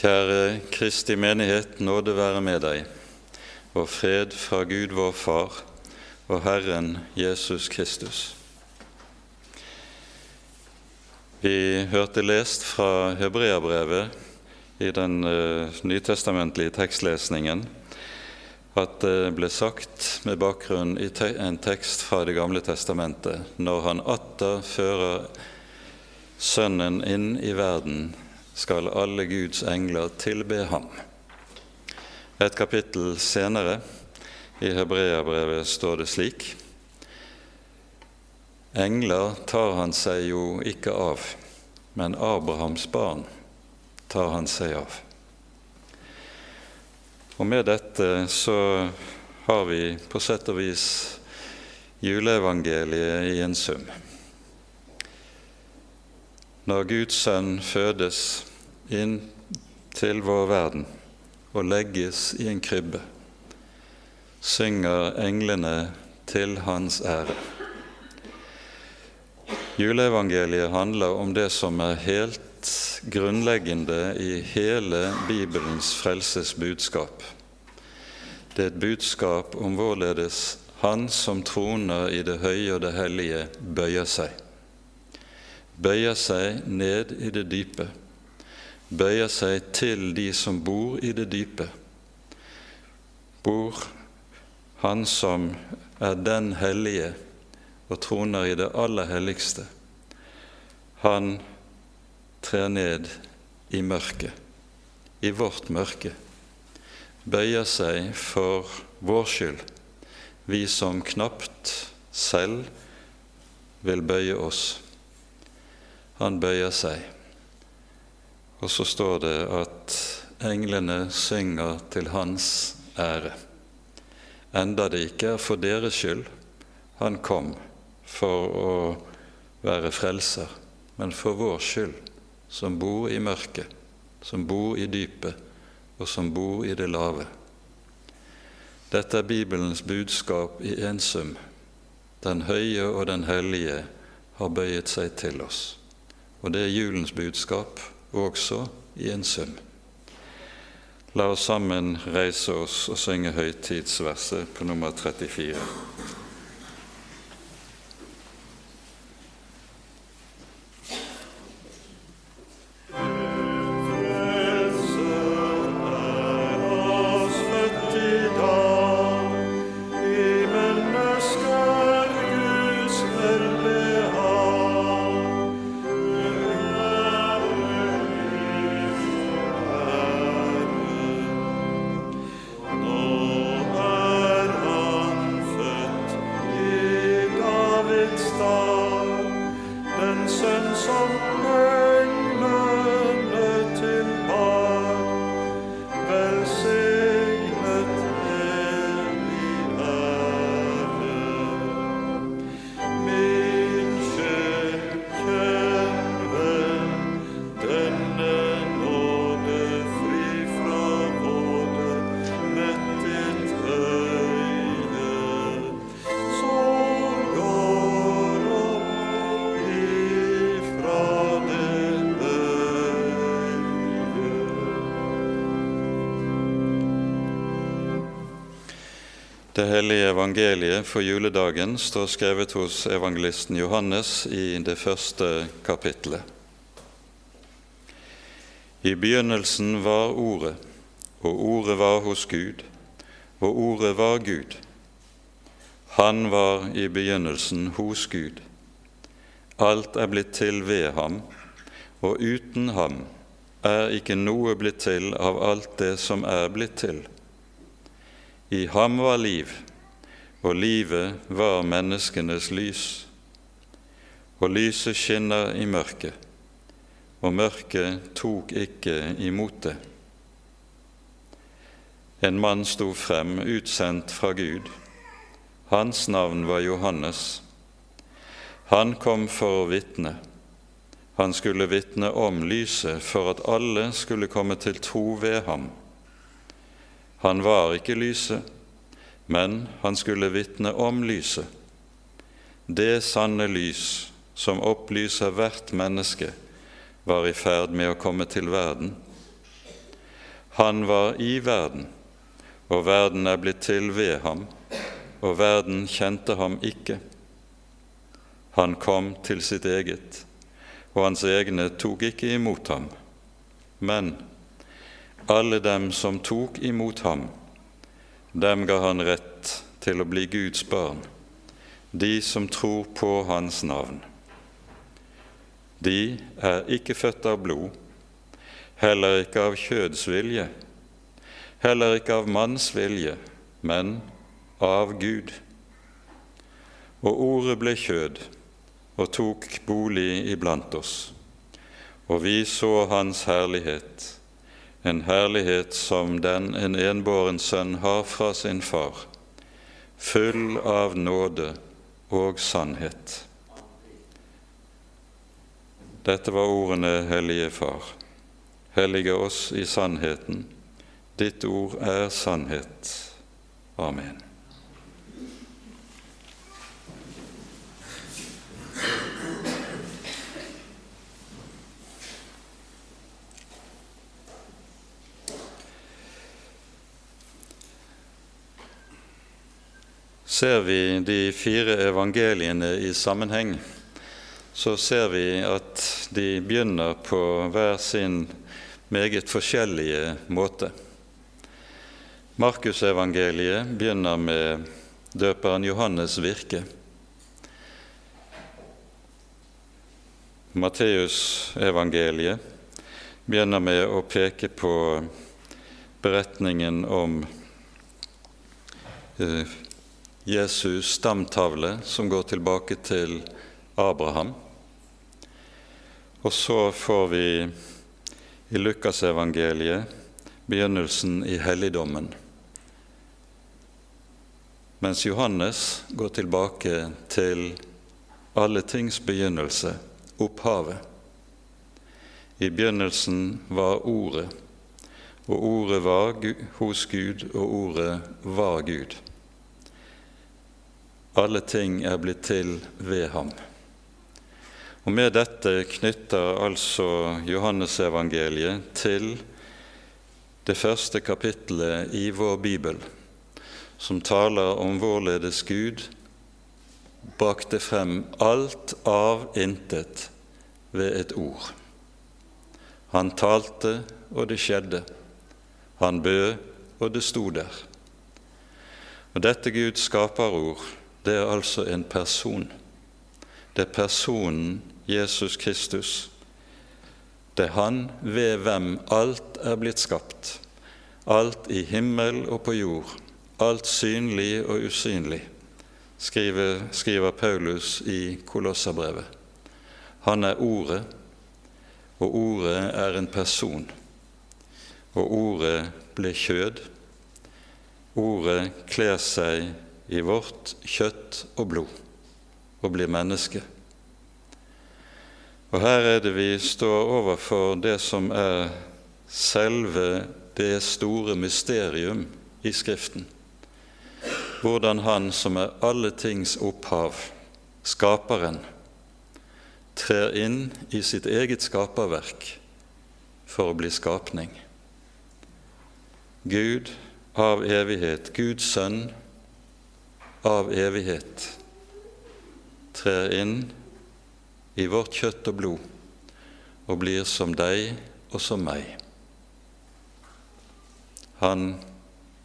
Kjære Kristi menighet, nåde være med deg, og fred fra Gud vår Far og Herren Jesus Kristus. Vi hørte lest fra Hebreabrevet i den uh, nytestamentlige tekstlesningen at det ble sagt med bakgrunn i te en tekst fra Det gamle testamentet når han atter fører Sønnen inn i verden, skal alle Guds engler tilbe ham. Et kapittel senere, i Hebreabrevet, står det slik Engler tar han seg jo ikke av, men Abrahams barn tar han seg av. Og med dette så har vi på sett og vis juleevangeliet i en sum. Når Guds sønn fødes inn til vår verden og legges i en krybbe, synger englene til hans ære. Juleevangeliet handler om det som er helt grunnleggende i hele Bibelens frelsesbudskap. Det er et budskap om hvorledes Han som troner i det høye og det hellige, bøyer seg bøyer seg ned i det dype, bøyer seg til de som bor i det dype. Bor Han som er den hellige og troner i det aller helligste. Han trer ned i mørket, i vårt mørke, bøyer seg for vår skyld, vi som knapt selv vil bøye oss. Han bøyer seg. Og så står det at englene synger til hans ære. Enda det ikke er for deres skyld han kom for å være frelser, men for vår skyld, som bor i mørket, som bor i dypet, og som bor i det lave. Dette er Bibelens budskap i ensum. Den høye og den hellige har bøyet seg til oss. Og det er julens budskap også i en sum. La oss sammen reise oss og synge høytidsverset på nummer 34. Det hellige evangeliet for juledagen står skrevet hos evangelisten Johannes i det første kapittelet. I begynnelsen var Ordet, og Ordet var hos Gud, og Ordet var Gud. Han var i begynnelsen hos Gud. Alt er blitt til ved ham, og uten ham er ikke noe blitt til av alt det som er blitt til. I ham var liv, og livet var menneskenes lys. Og lyset skinner i mørket, og mørket tok ikke imot det. En mann sto frem, utsendt fra Gud. Hans navn var Johannes. Han kom for å vitne. Han skulle vitne om lyset for at alle skulle komme til tro ved ham. Han var ikke lyset, men han skulle vitne om lyset. Det sanne lys som opplyser hvert menneske, var i ferd med å komme til verden. Han var i verden, og verden er blitt til ved ham, og verden kjente ham ikke. Han kom til sitt eget, og hans egne tok ikke imot ham. Men alle dem som tok imot ham, dem ga han rett til å bli Guds barn, de som tror på hans navn. De er ikke født av blod, heller ikke av kjøds vilje, heller ikke av manns vilje, men av Gud. Og ordet ble kjød og tok bolig iblant oss, og vi så Hans herlighet, en herlighet som den en enbåren sønn har fra sin far, full av nåde og sannhet. Dette var ordene, Hellige Far. Hellige oss i sannheten. Ditt ord er sannhet. Amen. Ser vi de fire evangeliene i sammenheng, så ser vi at de begynner på hver sin meget forskjellige måte. Markusevangeliet begynner med døperen Johannes' virke. Matteusevangeliet begynner med å peke på beretningen om eh, Jesus' stamtavle, som går tilbake til Abraham. Og så får vi i Lukasevangeliet begynnelsen i helligdommen. Mens Johannes går tilbake til alle tings begynnelse, opphavet. I begynnelsen var Ordet, og Ordet var hos Gud, og Ordet var Gud. Alle ting er blitt til ved ham. Og Med dette knytter altså Johannesevangeliet til det første kapittelet i vår bibel, som taler om vårledes Gud brakte frem alt av intet ved et ord. Han talte, og det skjedde. Han bød, og det sto der. Og Dette Guds skaperord, det er altså en person. Det er personen Jesus Kristus. Det er Han ved hvem alt er blitt skapt, alt i himmel og på jord, alt synlig og usynlig, skriver, skriver Paulus i Kolossabrevet. Han er Ordet, og Ordet er en person. Og Ordet ble kjød. Ordet kler seg i vårt kjøtt og blod og blir menneske. Og her er det vi står overfor det som er selve det store mysterium i Skriften. Hvordan Han som er alle tings opphav, skaperen, trer inn i sitt eget skaperverk for å bli skapning. Gud av evighet, Guds sønn av evighet, trer inn i vårt kjøtt og blod og blir som deg og som meg. Han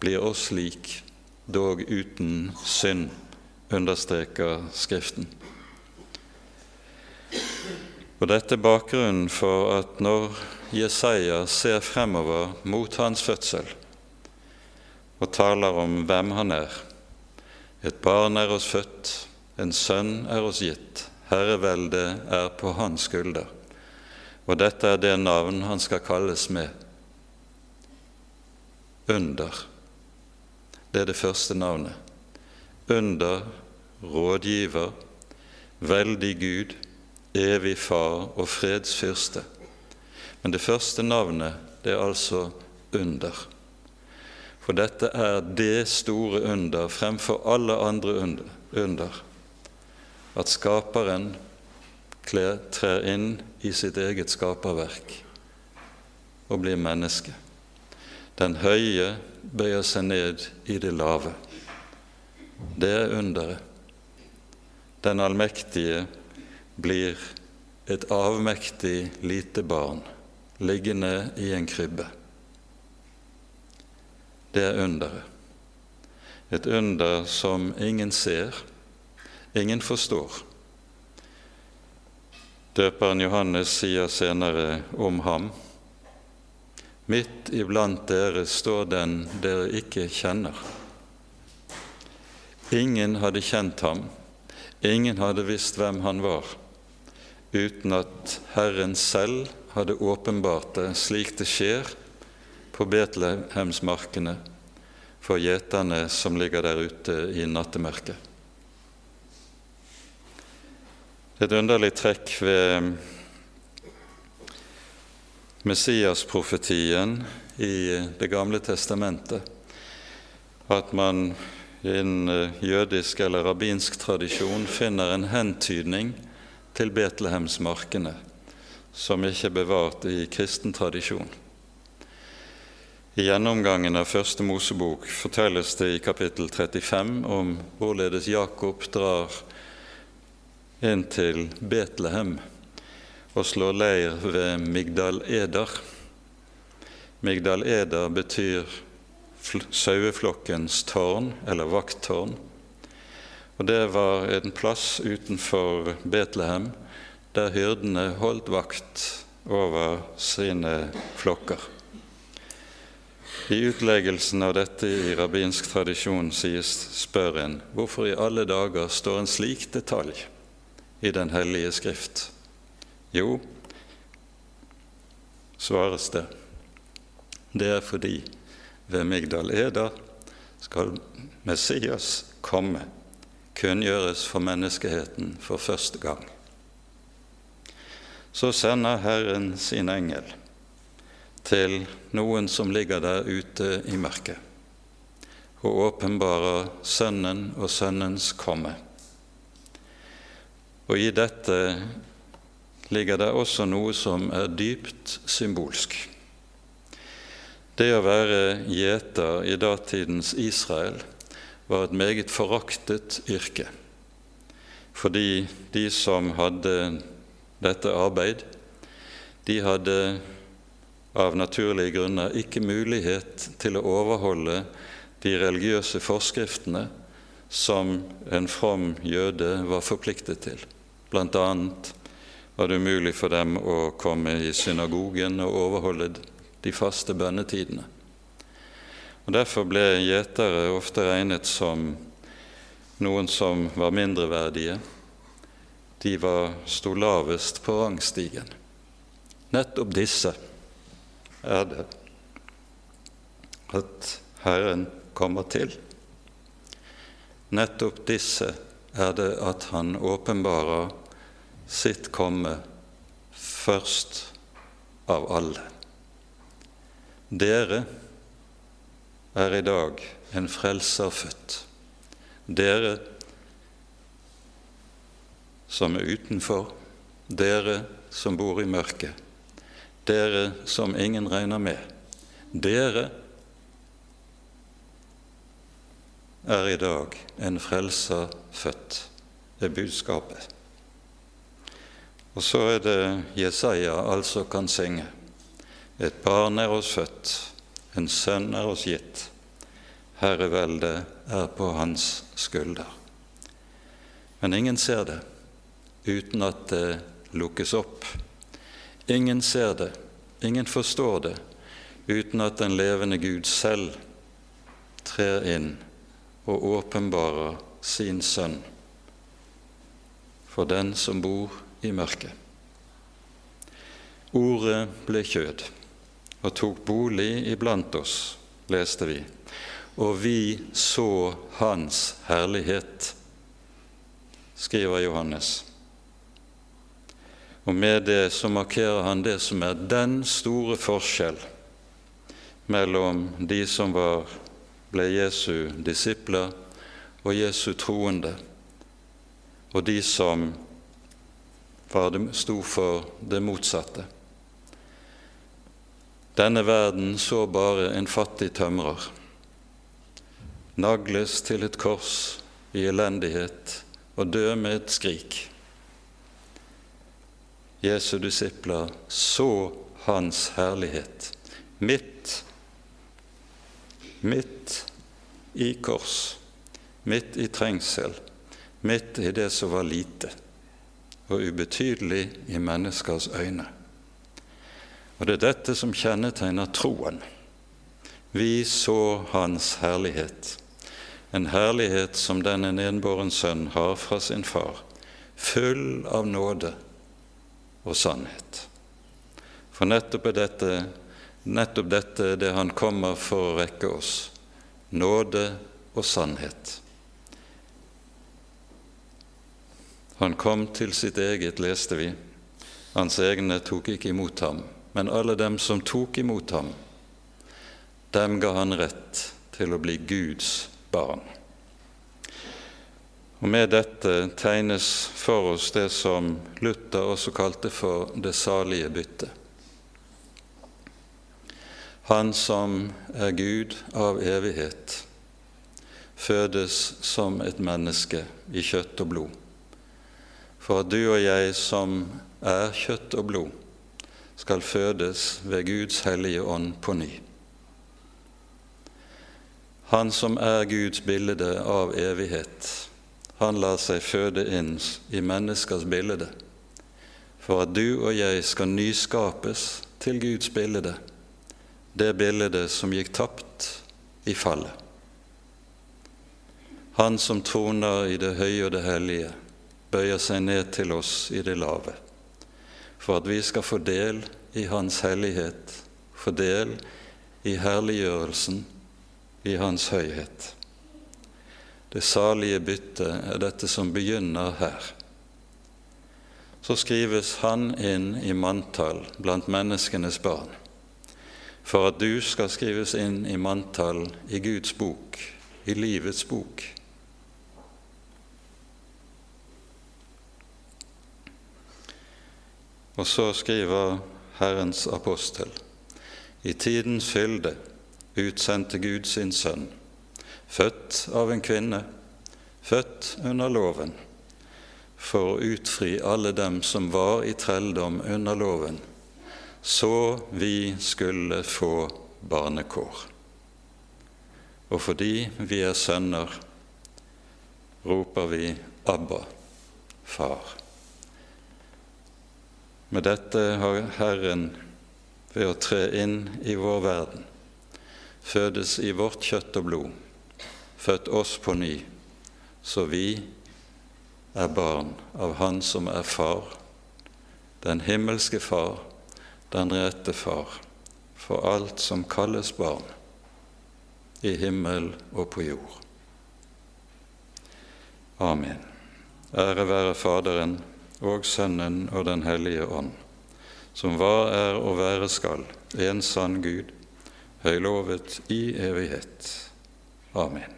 blir oss lik, dog uten synd, understreker Skriften. Og Dette er bakgrunnen for at når Jesaja ser fremover mot hans fødsel og taler om hvem han er Et barn er oss født, en sønn er oss gitt herreveldet er på hans skulder, og dette er det navn han skal kalles med. Under. Det er det første navnet. Under, rådgiver, veldig Gud, evig Far og fredsfyrste. Men det første navnet, det er altså under. For dette er det store under fremfor alle andre under. at Skaperen trer inn i sitt eget skaperverk og blir menneske. Den høye bøyer seg ned i det lave. Det er underet. Den allmektige blir et avmektig lite barn liggende i en krybbe. Det er underet. Et under som ingen ser, ingen forstår. Døperen Johannes sier senere om ham Midt iblant dere står den dere ikke kjenner. Ingen hadde kjent ham, ingen hadde visst hvem han var, uten at Herren selv hadde åpenbart det slik det skjer på Betlehemsmarkene for gjeterne som ligger der ute i nattemørket. Et underlig trekk ved Messias-profetien i Det gamle testamentet at man i en jødisk eller rabbinsk tradisjon finner en hentydning til Betlehemsmarkene som ikke er bevart i kristen tradisjon. I gjennomgangen av Første Mosebok fortelles det i kapittel 35 om hvorledes Jakob drar inn til Betlehem og slår leir ved Migdal Eder. Migdal Eder betyr saueflokkens tårn, eller vakttårn. Og Det var en plass utenfor Betlehem der hyrdene holdt vakt over sine flokker. I utleggelsen av dette i rabbinsk tradisjon sies, spør en hvorfor i alle dager står en slik detalj i Den hellige skrift? Jo, svares det, det er fordi ved Migdal Eder skal Messias komme, kunngjøres for menneskeheten for første gang. Så sender Herren sin engel til noen som ligger der ute i mørket, og åpenbarer Sønnen og Sønnens komme. Og i dette ligger det også noe som er dypt symbolsk. Det å være gjeter i datidens Israel var et meget foraktet yrke, fordi de som hadde dette arbeid, de hadde av naturlige grunner ikke mulighet til å overholde de religiøse forskriftene som en from jøde var forpliktet til. Blant annet var det umulig for dem å komme i synagogen og overholde de faste bønnetidene. Og Derfor ble gjetere ofte regnet som noen som var mindreverdige. De var, sto lavest på rangstigen. Nettopp disse er det at Herren kommer til. Nettopp disse er det at Han åpenbarer sitt komme først av alle. Dere er i dag en frelser født. Dere som er utenfor, dere som bor i mørket dere som ingen regner med. Dere er i dag en frelser født, er budskapet. Og så er det Jesaja altså kan synge. Et barn er oss født, en sønn er oss gitt. Herreveldet er på hans skulder. Men ingen ser det uten at det lukkes opp Ingen ser det, ingen forstår det, uten at den levende Gud selv trer inn og åpenbarer sin sønn for den som bor i mørket. Ordet ble kjød og tok bolig iblant oss, leste vi, og vi så Hans herlighet, skriver Johannes. Og med det så markerer han det som er den store forskjell mellom de som var, ble Jesu disipler og Jesu troende, og de som det, sto for det motsatte. Denne verden så bare en fattig tømrer nagles til et kors i elendighet og dø med et skrik. Jesu disipler så hans herlighet midt, midt i kors, midt i trengsel, midt i det som var lite og ubetydelig i menneskers øyne. Og det er dette som kjennetegner troen. Vi så Hans herlighet, en herlighet som denne enbåren sønn har fra sin far, full av nåde og sannhet. For nettopp, dette, nettopp dette er det han kommer for å rekke oss nåde og sannhet. Han kom til sitt eget, leste vi. Hans egne tok ikke imot ham, men alle dem som tok imot ham, dem ga han rett til å bli Guds barn. Og Med dette tegnes for oss det som Luther også kalte for det salige byttet. Han som er Gud av evighet, fødes som et menneske i kjøtt og blod, for at du og jeg som er kjøtt og blod, skal fødes ved Guds hellige ånd på ny. Han som er Guds bilde av evighet, han lar seg føde inn i menneskers bilde, for at du og jeg skal nyskapes til Guds bilde det bildet som gikk tapt i fallet. Han som troner i det høye og det hellige, bøyer seg ned til oss i det lave, for at vi skal få del i Hans hellighet, få del i herliggjørelsen i Hans høyhet. Det salige byttet er dette som begynner her. Så skrives Han inn i manntall blant menneskenes barn for at du skal skrives inn i manntall i Guds bok, i livets bok. Og så skriver Herrens apostel i tidens fylde utsendte Gud sin sønn, født av en kvinne, født under loven, for å utfri alle dem som var i trelldom under loven, så vi skulle få barnekår. Og fordi vi er sønner, roper vi Abba, Far. Med dette har Herren ved å tre inn i vår verden, fødes i vårt kjøtt og blod, født oss på ny, så vi er barn av Han som er Far, den himmelske Far, den rette Far for alt som kalles barn, i himmel og på jord. Amen. Ære være Faderen og Sønnen og Den hellige ånd, som var, er og være skal, en sann Gud, høylovet i evighet. Amen.